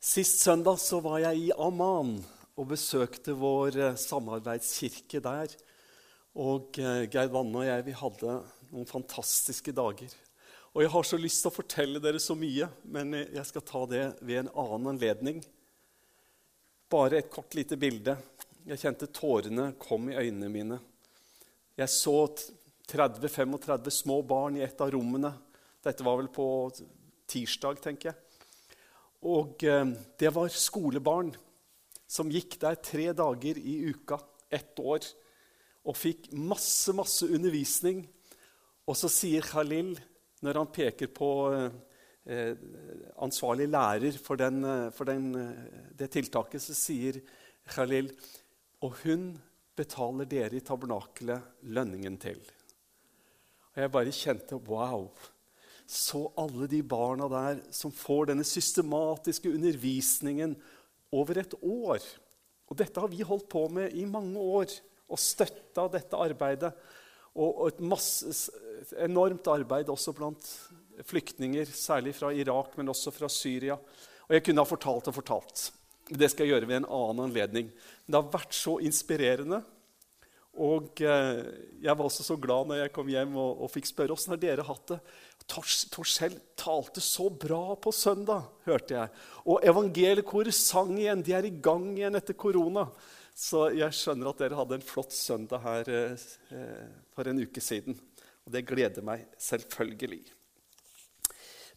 Sist søndag så var jeg i Amman og besøkte vår eh, samarbeidskirke der. Og eh, Geir Vanne og jeg vi hadde noen fantastiske dager. Og jeg har så lyst til å fortelle dere så mye, men jeg skal ta det ved en annen anledning. Bare et kort lite bilde. Jeg kjente tårene kom i øynene mine. Jeg så 30-35 små barn i et av rommene. Dette var vel på tirsdag, tenker jeg. Og eh, det var skolebarn som gikk der tre dager i uka, ett år, og fikk masse, masse undervisning. Og så sier Khalil, når han peker på eh, ansvarlig lærer for, den, eh, for den, eh, det tiltaket, så sier Khalil Og hun betaler dere i tabernakelet lønningen til. Og jeg bare kjente wow så alle de barna der som får denne systematiske undervisningen over et år. Og dette har vi holdt på med i mange år og støtta dette arbeidet. Og, et masse, enormt arbeid også blant flyktninger, særlig fra Irak, men også fra Syria. Og jeg kunne ha fortalt og fortalt. Det skal jeg gjøre ved en annen anledning. Men det har vært så inspirerende. Og eh, jeg var også så glad når jeg kom hjem og, og fikk spørre åssen har dere hatt det. Torskjell talte så bra på søndag, hørte jeg. Og evangeliekoret sang igjen. De er i gang igjen etter korona. Så jeg skjønner at dere hadde en flott søndag her eh, for en uke siden. Og det gleder meg selvfølgelig.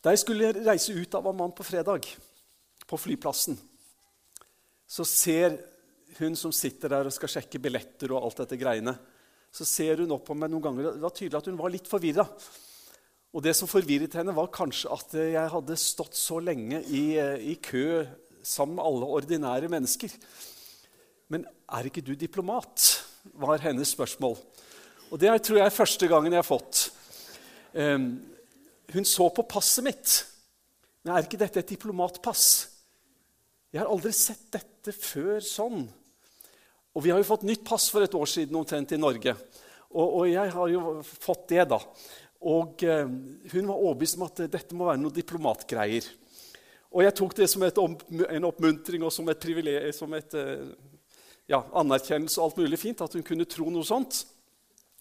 Da jeg skulle reise ut av Amman på fredag, på flyplassen, så ser hun som sitter der og skal sjekke billetter og alt dette greiene, så ser hun opp på meg noen ganger. Det var tydelig at hun var litt forvirra. Og det som forvirret henne, var kanskje at jeg hadde stått så lenge i, i kø sammen med alle ordinære mennesker. Men er ikke du diplomat? var hennes spørsmål. Og det tror jeg er første gangen jeg har fått. Um, hun så på passet mitt. Men er ikke dette et diplomatpass? Jeg har aldri sett dette før sånn. Og vi har jo fått nytt pass for et år siden omtrent i Norge. Og, og jeg har jo fått det, da. Og eh, hun var overbevist om at dette må være noen diplomatgreier. Og jeg tok det som et, en oppmuntring og som et privilegium, eh, ja, anerkjennelse og alt mulig fint at hun kunne tro noe sånt.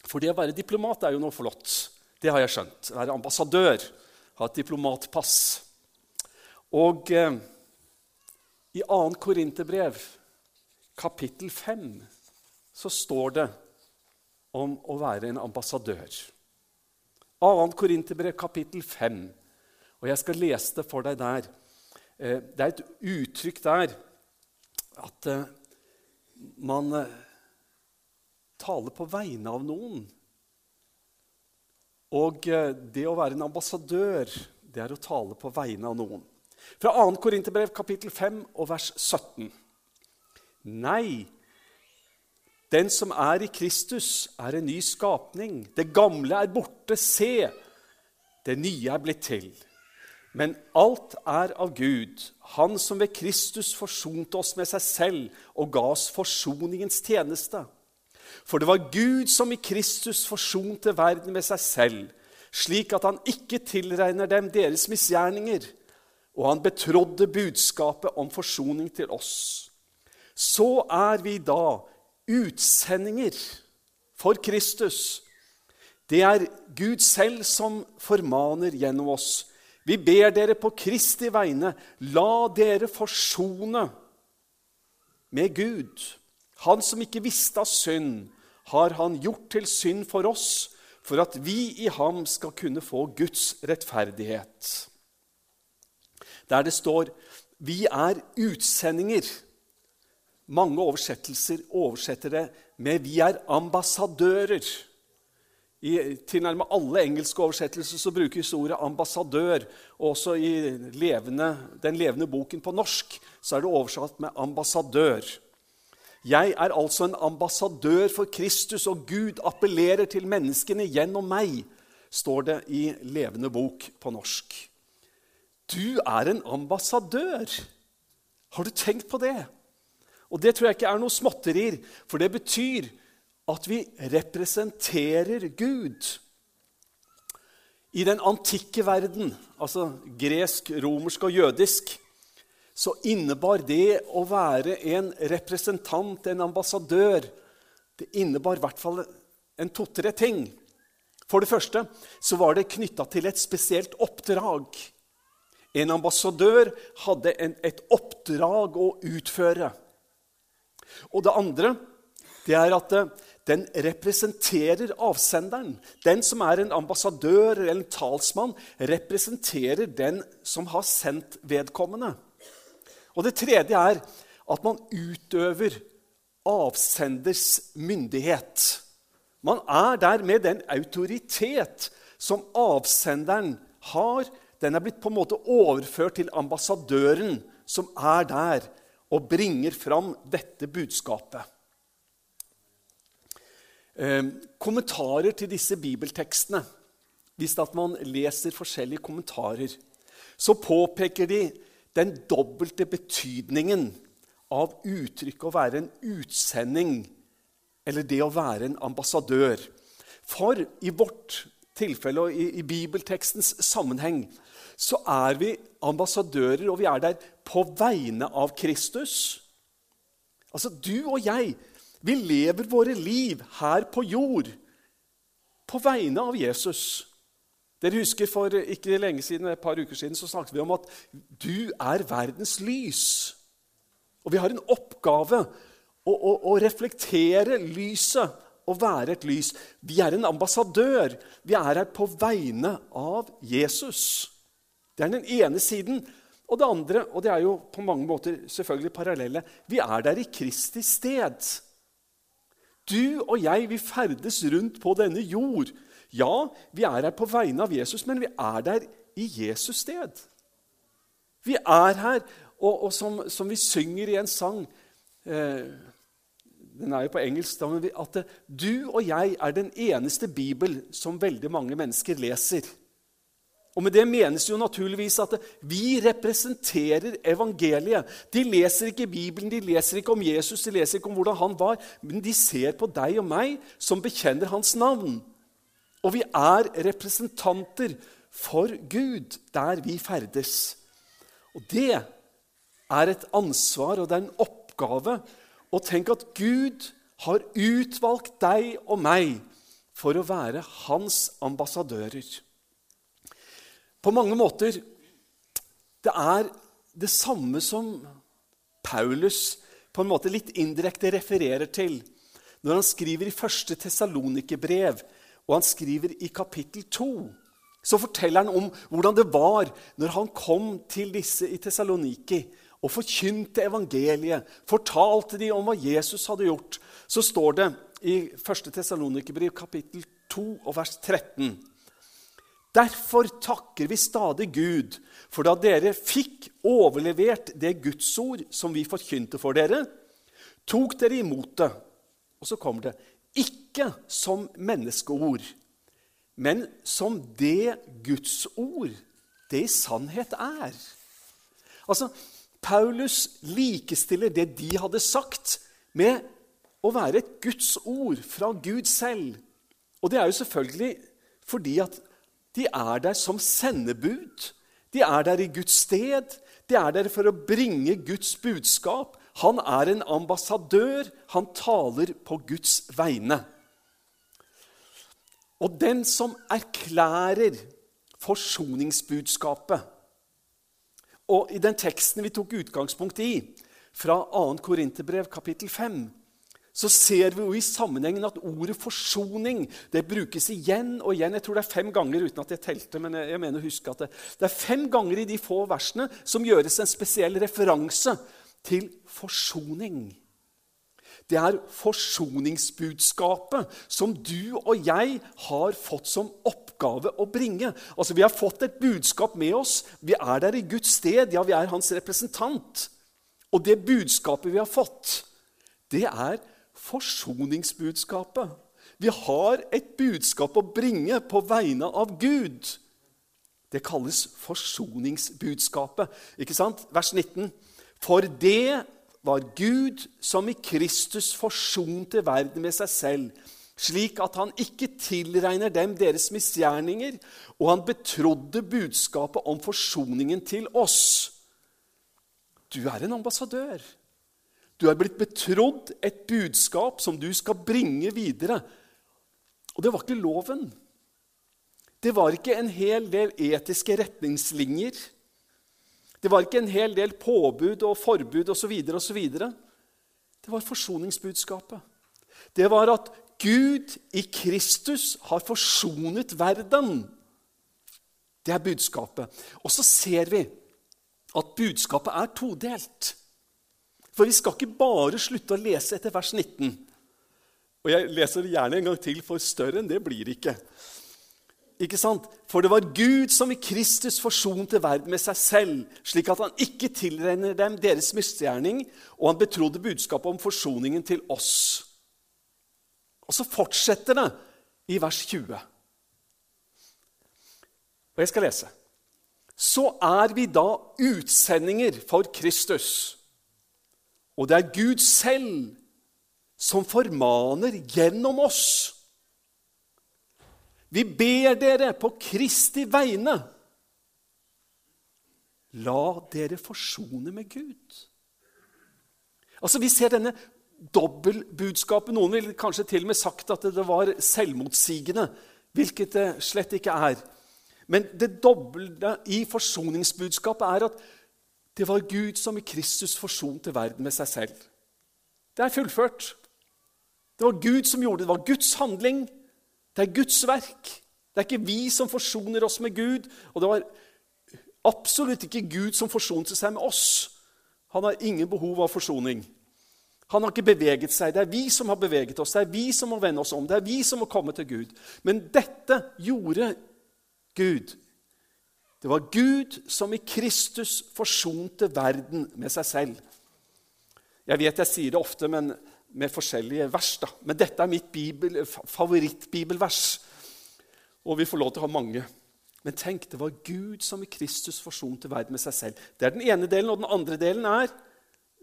For det å være diplomat er jo noe flott. Det har jeg skjønt. Å være ambassadør, ha et diplomatpass. Og eh, i 2. Korinterbrev, kapittel 5, så står det om å være en ambassadør. 2. Korinterbrev, kapittel 5. Og jeg skal lese det for deg der. Eh, det er et uttrykk der at eh, man eh, taler på vegne av noen. Og det å være en ambassadør, det er å tale på vegne av noen. Fra 2. Korinterbrev, kapittel 5 og vers 17. Nei, den som er i Kristus, er en ny skapning. Det gamle er borte. Se, det nye er blitt til. Men alt er av Gud, Han som ved Kristus forsonte oss med seg selv og ga oss forsoningens tjeneste. For det var Gud som i Kristus forsonte verden med seg selv, slik at han ikke tilregner dem deres misgjerninger, og han betrådde budskapet om forsoning til oss. Så er vi da utsendinger for Kristus. Det er Gud selv som formaner gjennom oss. Vi ber dere på Kristi vegne, la dere forsone med Gud. Han som ikke visste av synd, har han gjort til synd for oss, for at vi i ham skal kunne få Guds rettferdighet. Der det står 'Vi er utsendinger'. Mange oversettelser oversetter det med 'vi er ambassadører'. I tilnærmet alle engelske oversettelser så brukes ordet 'ambassadør'. Og også i levende, den levende boken på norsk så er det oversatt med 'ambassadør'. Jeg er altså en ambassadør for Kristus, og Gud appellerer til menneskene gjennom meg, står det i levende bok på norsk. Du er en ambassadør. Har du tenkt på det? Og det tror jeg ikke er noe småtterier, for det betyr at vi representerer Gud. I den antikke verden, altså gresk, romersk og jødisk, så innebar det å være en representant, en ambassadør Det innebar i hvert fall en to-tre ting. For det første så var det knytta til et spesielt oppdrag. En ambassadør hadde en, et oppdrag å utføre. Og det andre det er at eh, den representerer avsenderen. Den som er en ambassadør eller en talsmann, representerer den som har sendt vedkommende. Og det tredje er at man utøver avsenders myndighet. Man er der med den autoritet som avsenderen har. Den er blitt på en måte overført til ambassadøren som er der og bringer fram dette budskapet. Eh, kommentarer til disse bibeltekstene Hvis at man leser forskjellige kommentarer, så påpeker de den dobbelte betydningen av uttrykket å være en utsending eller det å være en ambassadør. For i vårt tilfelle og i, i bibeltekstens sammenheng så er vi ambassadører, og vi er der på vegne av Kristus. Altså, du og jeg, vi lever våre liv her på jord på vegne av Jesus. Dere husker For ikke lenge siden, et par uker siden så snakket vi om at du er verdens lys. Og vi har en oppgave å, å, å reflektere lyset og være et lys. Vi er en ambassadør. Vi er her på vegne av Jesus. Det er den ene siden. Og det andre, og det er jo på mange måter selvfølgelig parallelle, vi er der i Kristi sted. Du og jeg, vi ferdes rundt på denne jord. Ja, vi er her på vegne av Jesus, men vi er der i Jesus sted. Vi er her, og, og som, som, vi synger i en sang eh, Den er jo på engelsk. Da, men at du og jeg er den eneste bibel som veldig mange mennesker leser. Og med det menes jo naturligvis at vi representerer evangeliet. De leser ikke Bibelen, de leser ikke om Jesus, de leser ikke om hvordan han var, men de ser på deg og meg som bekjenner hans navn. Og vi er representanter for Gud der vi ferdes. Og det er et ansvar og det er en oppgave å tenke at Gud har utvalgt deg og meg for å være hans ambassadører. På mange måter det er det samme som Paulus på en måte litt indirekte refererer til når han skriver i første Tessalonikerbrev, og han skriver i kapittel 2. Så forteller han om hvordan det var når han kom til disse i Tessaloniki og forkynte evangeliet, fortalte de om hva Jesus hadde gjort. Så står det i 1. Tessalonikerbrev kapittel 2 og vers 13. Derfor takker vi stadig Gud, for da dere fikk overlevert det gudsord som vi forkynte for dere, tok dere imot det. Og så kommer det ikke som menneskeord, men som det gudsord det i sannhet er. Altså, Paulus likestiller det de hadde sagt, med å være et Guds ord fra Gud selv. Og det er jo selvfølgelig fordi at de er der som sendebud. De er der i Guds sted. De er der for å bringe Guds budskap. Han er en ambassadør. Han taler på Guds vegne. Og den som erklærer forsoningsbudskapet Og i den teksten vi tok utgangspunkt i, fra 2. Korinterbrev kapittel 5, så ser vi jo i sammenhengen at ordet forsoning det brukes igjen og igjen. Jeg tror det er fem ganger uten at jeg telte, men jeg, mener å huske at det, det er fem ganger i de få versene som gjøres en spesiell referanse til forsoning. Det er forsoningsbudskapet som du og jeg har fått som oppgave å bringe. Altså, Vi har fått et budskap med oss. Vi er der i Guds sted. Ja, vi er hans representant. Og det budskapet vi har fått, det er forsoningsbudskapet. Vi har et budskap å bringe på vegne av Gud. Det kalles forsoningsbudskapet. Ikke sant? Vers 19. For det var Gud som i Kristus forsonte verden med seg selv, slik at han ikke tilregner dem deres misgjerninger, og han betrodde budskapet om forsoningen til oss. du er en ambassadør. Du er blitt betrodd et budskap som du skal bringe videre. Og det var ikke loven. Det var ikke en hel del etiske retningslinjer. Det var ikke en hel del påbud og forbud osv. osv. Det var forsoningsbudskapet. Det var at Gud i Kristus har forsonet verden. Det er budskapet. Og så ser vi at budskapet er todelt. For vi skal ikke bare slutte å lese etter vers 19. Og jeg leser det gjerne en gang til, for større enn det blir det ikke. Ikke sant? For det var Gud som i Kristus forsonte verden med seg selv, slik at han ikke tilregner dem deres misgjerning, og han betrodde budskapet om forsoningen til oss. Og så fortsetter det i vers 20. Og jeg skal lese. Så er vi da utsendinger for Kristus. Og det er Gud selv som formaner gjennom oss. Vi ber dere på Kristi vegne. La dere forsone med Gud. Altså, Vi ser denne dobbeltbudskapet. Noen ville kanskje til og med sagt at det var selvmotsigende, hvilket det slett ikke er. Men det dobbelte i forsoningsbudskapet er at det var Gud som i Kristus forsonte verden med seg selv. Det er fullført. Det var Gud som gjorde det. Det var Guds handling. Det er Guds verk. Det er ikke vi som forsoner oss med Gud. Og det var absolutt ikke Gud som forsonte seg med oss. Han har ingen behov av forsoning. Han har ikke beveget seg. Det er vi som har beveget oss. Det er vi som må vende oss om. Det er vi som må komme til Gud. Men dette gjorde Gud. Det var Gud som i Kristus forsonte verden med seg selv. Jeg vet jeg sier det ofte men med forskjellige vers, da. men dette er mitt bibel, favorittbibelvers. Og vi får lov til å ha mange. Men tenk, det var Gud som i Kristus forsonte verden med seg selv. Det er den ene delen. Og den andre delen er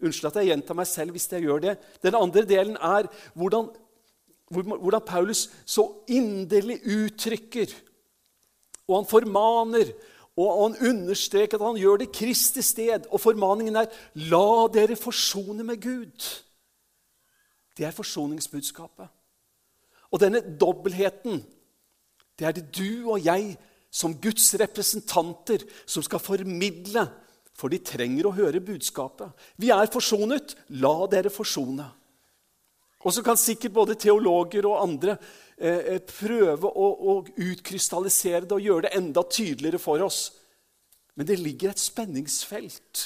Unnskyld at jeg gjentar meg selv hvis jeg gjør det. Den andre delen er hvordan, hvordan Paulus så inderlig uttrykker, og han formaner og han understreker at han gjør det Kristi sted. Og formaningen er 'la dere forsone med Gud'. Det er forsoningsbudskapet. Og denne dobbeltheten, det er det du og jeg som Guds representanter som skal formidle, for de trenger å høre budskapet. Vi er forsonet. La dere forsone. Og så kan sikkert både teologer og andre Eh, eh, prøve å, å utkrystallisere det og gjøre det enda tydeligere for oss. Men det ligger et spenningsfelt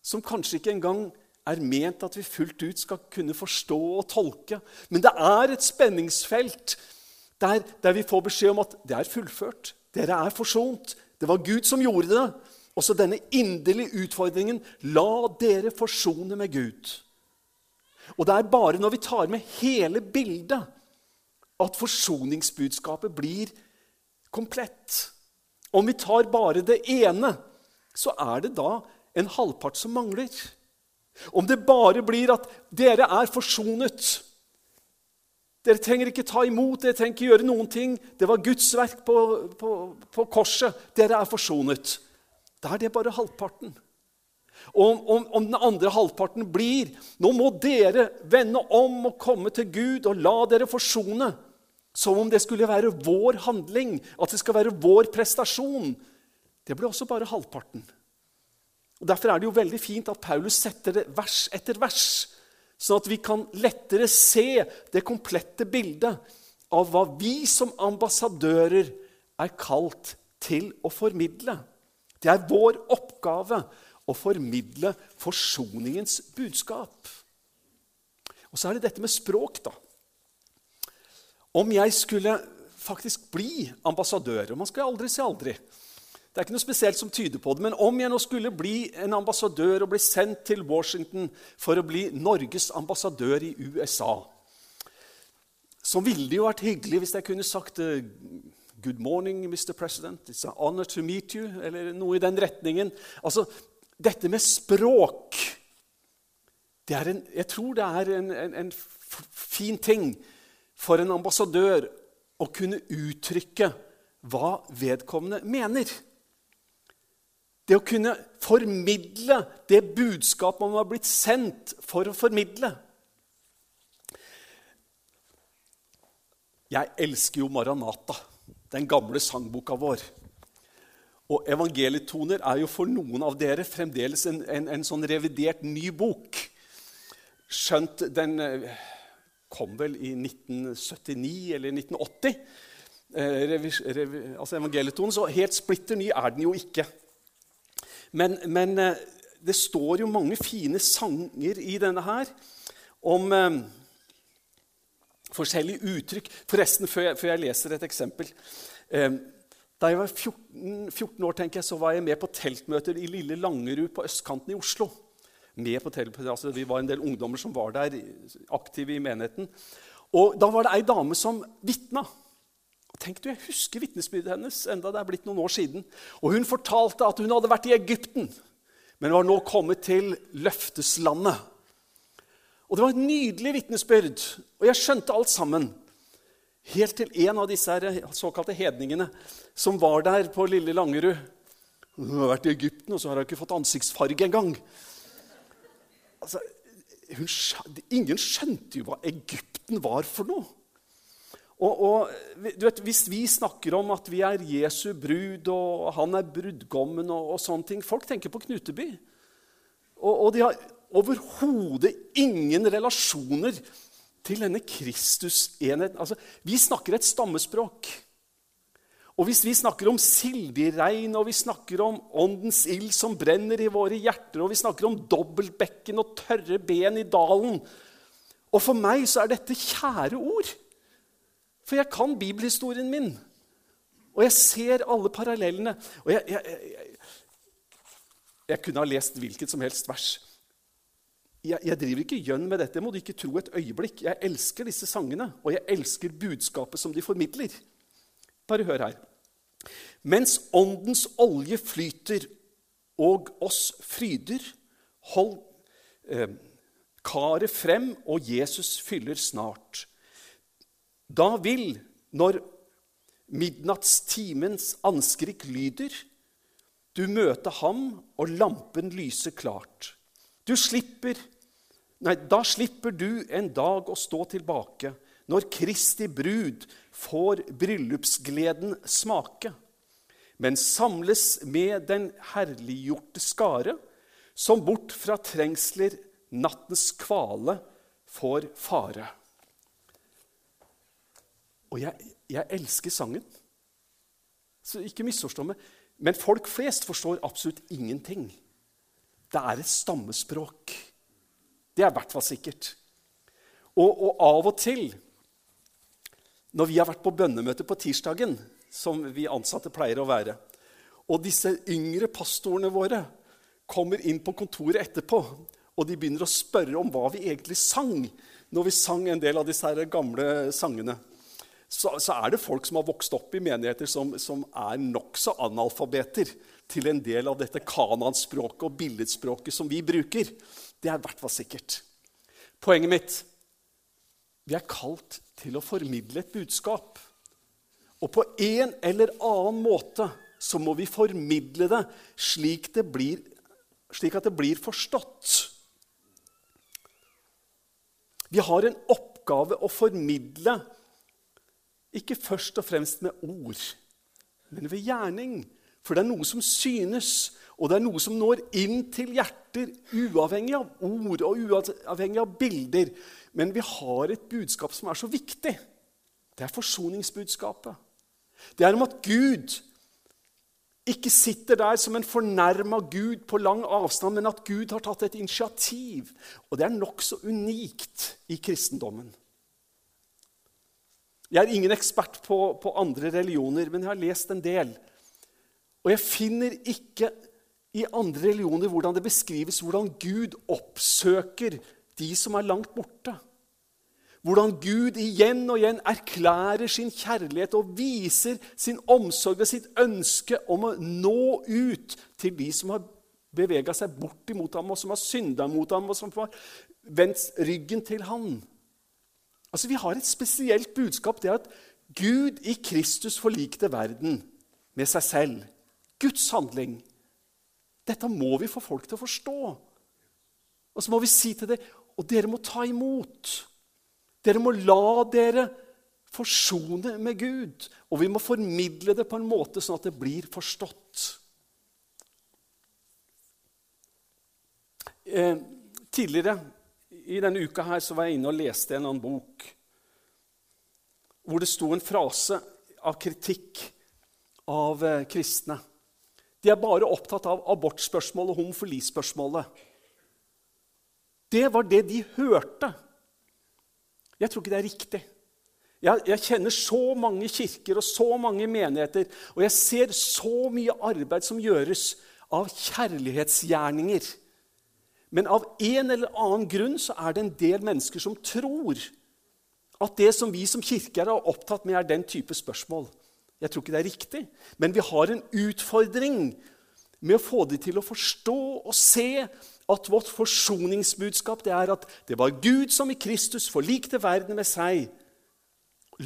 som kanskje ikke engang er ment at vi fullt ut skal kunne forstå og tolke. Men det er et spenningsfelt der, der vi får beskjed om at det er fullført. Dere er forsont. Det var Gud som gjorde det. Også denne inderlige utfordringen la dere forsone med Gud. Og det er bare når vi tar med hele bildet, at forsoningsbudskapet blir komplett. Om vi tar bare det ene, så er det da en halvpart som mangler. Om det bare blir at dere er forsonet Dere trenger ikke ta imot, dere trenger ikke gjøre noen ting. Det var Guds verk på, på, på korset. Dere er forsonet. Da er det bare halvparten. Og om, om, den andre halvparten blir Nå må dere vende om og komme til Gud og la dere forsone. Som om det skulle være vår handling, at det skal være vår prestasjon. Det blir også bare halvparten. Og Derfor er det jo veldig fint at Paulus setter det vers etter vers, sånn at vi kan lettere se det komplette bildet av hva vi som ambassadører er kalt til å formidle. Det er vår oppgave å formidle forsoningens budskap. Og så er det dette med språk, da. Om jeg skulle faktisk bli ambassadør og Man skal aldri si aldri. Det er ikke noe spesielt som tyder på det, men om jeg nå skulle bli en ambassadør og bli sendt til Washington for å bli Norges ambassadør i USA, så ville det jo vært hyggelig hvis jeg kunne sagt eh, Good morning, Mr. President. It's an honor to meet you. Eller noe i den retningen. Altså, dette med språk en, Jeg tror det er en, en, en fin ting for en ambassadør å kunne uttrykke hva vedkommende mener. Det å kunne formidle det budskapet man har blitt sendt for å formidle. Jeg elsker jo Maranata, den gamle sangboka vår. Og evangelietoner er jo for noen av dere fremdeles en, en, en sånn revidert ny bok. Skjønt den eh, kom vel i 1979 eller 1980. Eh, revi, revi, altså evangelietonen, Så helt splitter ny er den jo ikke. Men, men eh, det står jo mange fine sanger i denne her om eh, forskjellige uttrykk. Forresten, før jeg, før jeg leser et eksempel eh, Da jeg var 14, 14, år, tenker jeg, så var jeg med på teltmøter i lille Langerud på østkanten i Oslo. Med på altså, vi var en del ungdommer som var der, aktive i menigheten. Og Da var det ei dame som vitna. Tenk du, Jeg husker vitnesbyrdet hennes enda det er blitt noen år siden. Og Hun fortalte at hun hadde vært i Egypten, men var nå kommet til løfteslandet. Og Det var et nydelig vitnesbyrd, og jeg skjønte alt sammen. Helt til en av disse såkalte hedningene som var der på lille Langerud. Hun har vært i Egypten, og så har hun ikke fått ansiktsfarge engang. Altså, hun, ingen skjønte jo hva Egypten var for noe. Og, og vet, Hvis vi snakker om at vi er Jesu brud, og han er brudgommen, og, og sånne ting Folk tenker på Knuteby. Og, og de har overhodet ingen relasjoner til denne Kristusenheten. Altså, vi snakker et stammespråk. Og hvis vi snakker om sildig regn, og vi snakker om åndens ild som brenner i våre hjerter, og vi snakker om dobbeltbekken og tørre ben i dalen Og for meg så er dette kjære ord. For jeg kan bibelhistorien min. Og jeg ser alle parallellene. Og jeg, jeg, jeg, jeg kunne ha lest hvilket som helst vers jeg, jeg, driver ikke gjønn med dette, må du ikke tro et øyeblikk. Jeg elsker disse sangene, og jeg elsker budskapet som de formidler. Bare hør her. Mens åndens olje flyter og oss fryder, hold eh, karet frem, og Jesus fyller snart. Da vil, når midnattstimens anskrik lyder, du møte ham, og lampen lyser klart. Du slipper Nei, da slipper du en dag å stå tilbake når Kristi brud får bryllupsgleden smake, men samles med den herliggjorte skare, som bort fra trengsler nattens kvale får fare. Og jeg, jeg elsker sangen, så ikke misforstå meg. Men folk flest forstår absolutt ingenting. Det er et stammespråk. Det er i hvert fall sikkert. Og, og, av og til, når vi har vært på bønnemøte på tirsdagen, som vi ansatte pleier å være, og disse yngre pastorene våre kommer inn på kontoret etterpå, og de begynner å spørre om hva vi egentlig sang når vi sang en del av disse her gamle sangene, så, så er det folk som har vokst opp i menigheter som, som er nokså analfabeter til en del av dette kananspråket og billedspråket som vi bruker. Det er i hvert fall sikkert. Poenget mitt vi er kalt til å formidle et budskap. Og på en eller annen måte så må vi formidle det slik, det blir, slik at det blir forstått. Vi har en oppgave å formidle, ikke først og fremst med ord, men ved gjerning. For det er noe som synes, og det er noe som når inn til hjerter, uavhengig av ord og uavhengig av bilder. Men vi har et budskap som er så viktig. Det er forsoningsbudskapet. Det er om at Gud ikke sitter der som en fornærma Gud på lang avstand, men at Gud har tatt et initiativ. Og det er nokså unikt i kristendommen. Jeg er ingen ekspert på, på andre religioner, men jeg har lest en del. Og jeg finner ikke i andre religioner hvordan det beskrives hvordan Gud oppsøker de som er langt borte. Hvordan Gud igjen og igjen erklærer sin kjærlighet og viser sin omsorg og sitt ønske om å nå ut til de som har bevega seg bort imot ham, og som har synda mot ham, og som har vendt ryggen til ham. Altså, Vi har et spesielt budskap. Det at Gud i Kristus forlikte verden med seg selv. Guds handling. Dette må vi få folk til å forstå. Og så må vi si til dem og dere må ta imot. Dere må la dere forsone med Gud. Og vi må formidle det på en måte sånn at det blir forstått. Eh, tidligere i denne uka her så var jeg inne og leste en annen bok hvor det sto en frase av kritikk av eh, kristne. De er bare opptatt av abortspørsmålet og homofilispørsmålet. Det var det de hørte. Jeg tror ikke det er riktig. Jeg, jeg, kjenner så mange kirker og så mange menigheter, og jeg ser så mye arbeid som gjøres av kjærlighetsgjerninger. Men av en eller annen grunn så er det en del mennesker som tror at det som vi som kirke er opptatt med, er den type spørsmål. Jeg tror ikke det er riktig, men vi har en utfordring med å få dem til å forstå og se at vårt forsoningsbudskap det er at det var Gud som i Kristus forlikte verden med seg.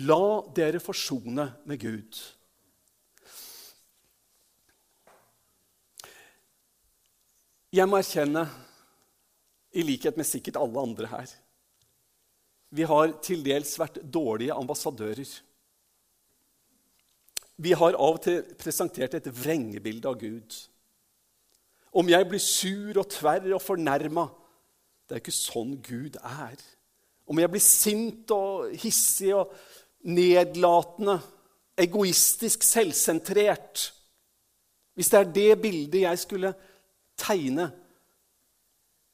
La dere forsone med Gud. Jeg må erkjenne, i likhet med sikkert alle andre her Vi har til dels vært dårlige ambassadører. Vi har av og til presentert et vrengebilde av Gud. Om jeg blir sur og tverr og fornærma Det er jo ikke sånn Gud er. Om jeg blir sint og hissig og nedlatende, egoistisk, selvsentrert Hvis det er det bildet jeg skulle tegne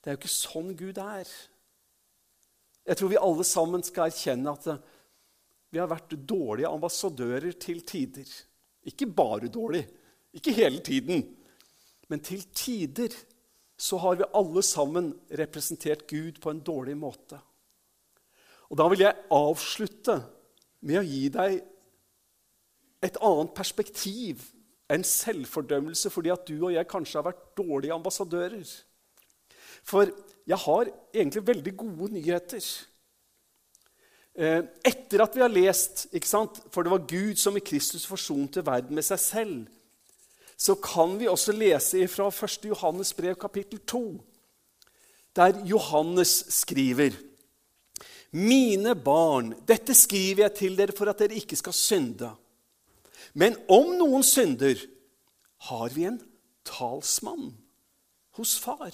Det er jo ikke sånn Gud er. Jeg tror vi alle sammen skal erkjenne at vi har vært dårlige ambassadører til tider. Ikke bare dårlig, ikke hele tiden. Men til tider så har vi alle sammen representert Gud på en dårlig måte. Og da vil jeg avslutte med å gi deg et annet perspektiv enn selvfordømmelse fordi at du og jeg kanskje har vært dårlige ambassadører. For jeg har egentlig veldig gode nyheter. Eh, etter at vi har lest For det var Gud som i Kristus forsonte verden med seg selv så kan vi også lese fra 1. Johannes brev, kapittel 2, der Johannes skriver Mine barn, dette skriver jeg til dere for at dere ikke skal synde. Men om noen synder, har vi en talsmann hos Far.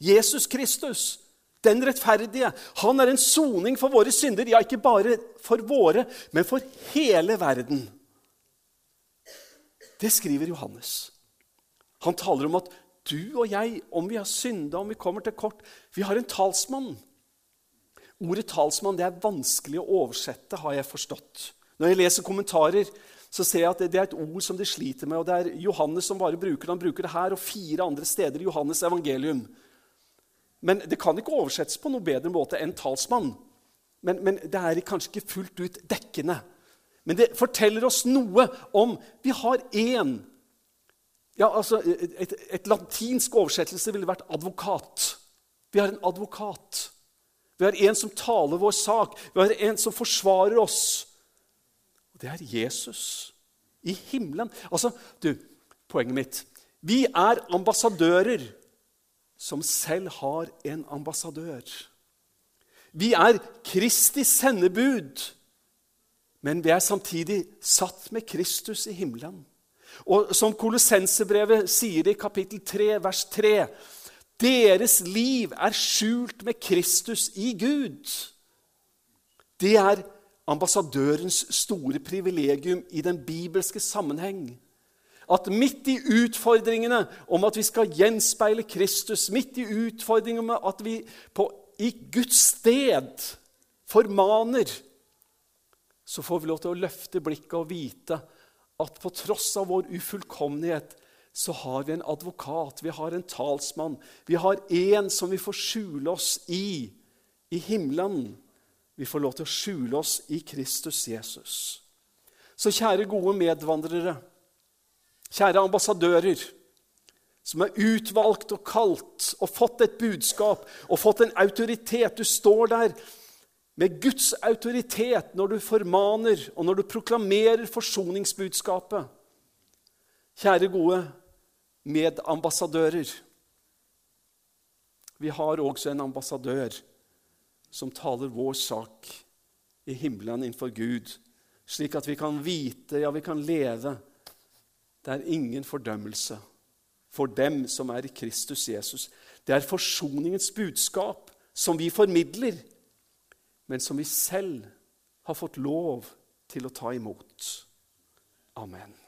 Jesus Kristus, den rettferdige. Han er en soning for våre synder. Ja, ikke bare for våre, men for hele verden. Det skriver Johannes. Han taler om at du og jeg, om vi har synda, om vi kommer til kort Vi har en talsmann. Ordet talsmann det er vanskelig å oversette, har jeg forstått. Når jeg leser kommentarer, så ser jeg at det er et ord som de sliter med. og Det er Johannes som bare bruker det. Han bruker det her og fire andre steder i Johannes evangelium. Men det kan ikke oversettes på noe bedre måte enn talsmann. Men, men det er kanskje ikke fullt ut dekkende. Men det forteller oss noe om Vi har én ja, altså, et, et, latinsk oversettelse ville vært advokat. Vi har en advokat. Vi har en som taler vår sak. Vi har en som forsvarer oss. Og det er Jesus i himmelen. Altså, du, Poenget mitt Vi er ambassadører som selv har en ambassadør. Vi er Kristi sendebud men vi er samtidig satt med Kristus i himmelen. Og som Kolossensebrevet sier i kapittel 3, vers 3.: Deres liv er skjult med Kristus i Gud. Det er ambassadørens store privilegium i den bibelske sammenheng. At midt i utfordringene om at vi skal gjenspeile Kristus, midt i utfordringene om at vi på, i Guds sted formaner så får vi lov til å løfte blikket og vite at på tross av vår ufullkommenhet så har vi en advokat, vi har en talsmann. Vi har en som vi får skjule oss i, i himmelen. Vi får lov til å skjule oss i Kristus Jesus. Så kjære, gode medvandrere, kjære ambassadører, som er utvalgt og kalt og fått et budskap og fått en autoritet. Du står der med Guds autoritet når du formaner og når du proklamerer forsoningsbudskapet. Kjære gode medambassadører. Vi har også en ambassadør som taler vår sak i himmelen innenfor Gud, slik at vi kan vite, ja, vi kan leve. Det er ingen fordømmelse for dem som er i Kristus Jesus. Det er forsoningens budskap som vi formidler, men som vi selv har fått lov til å ta imot. Amen.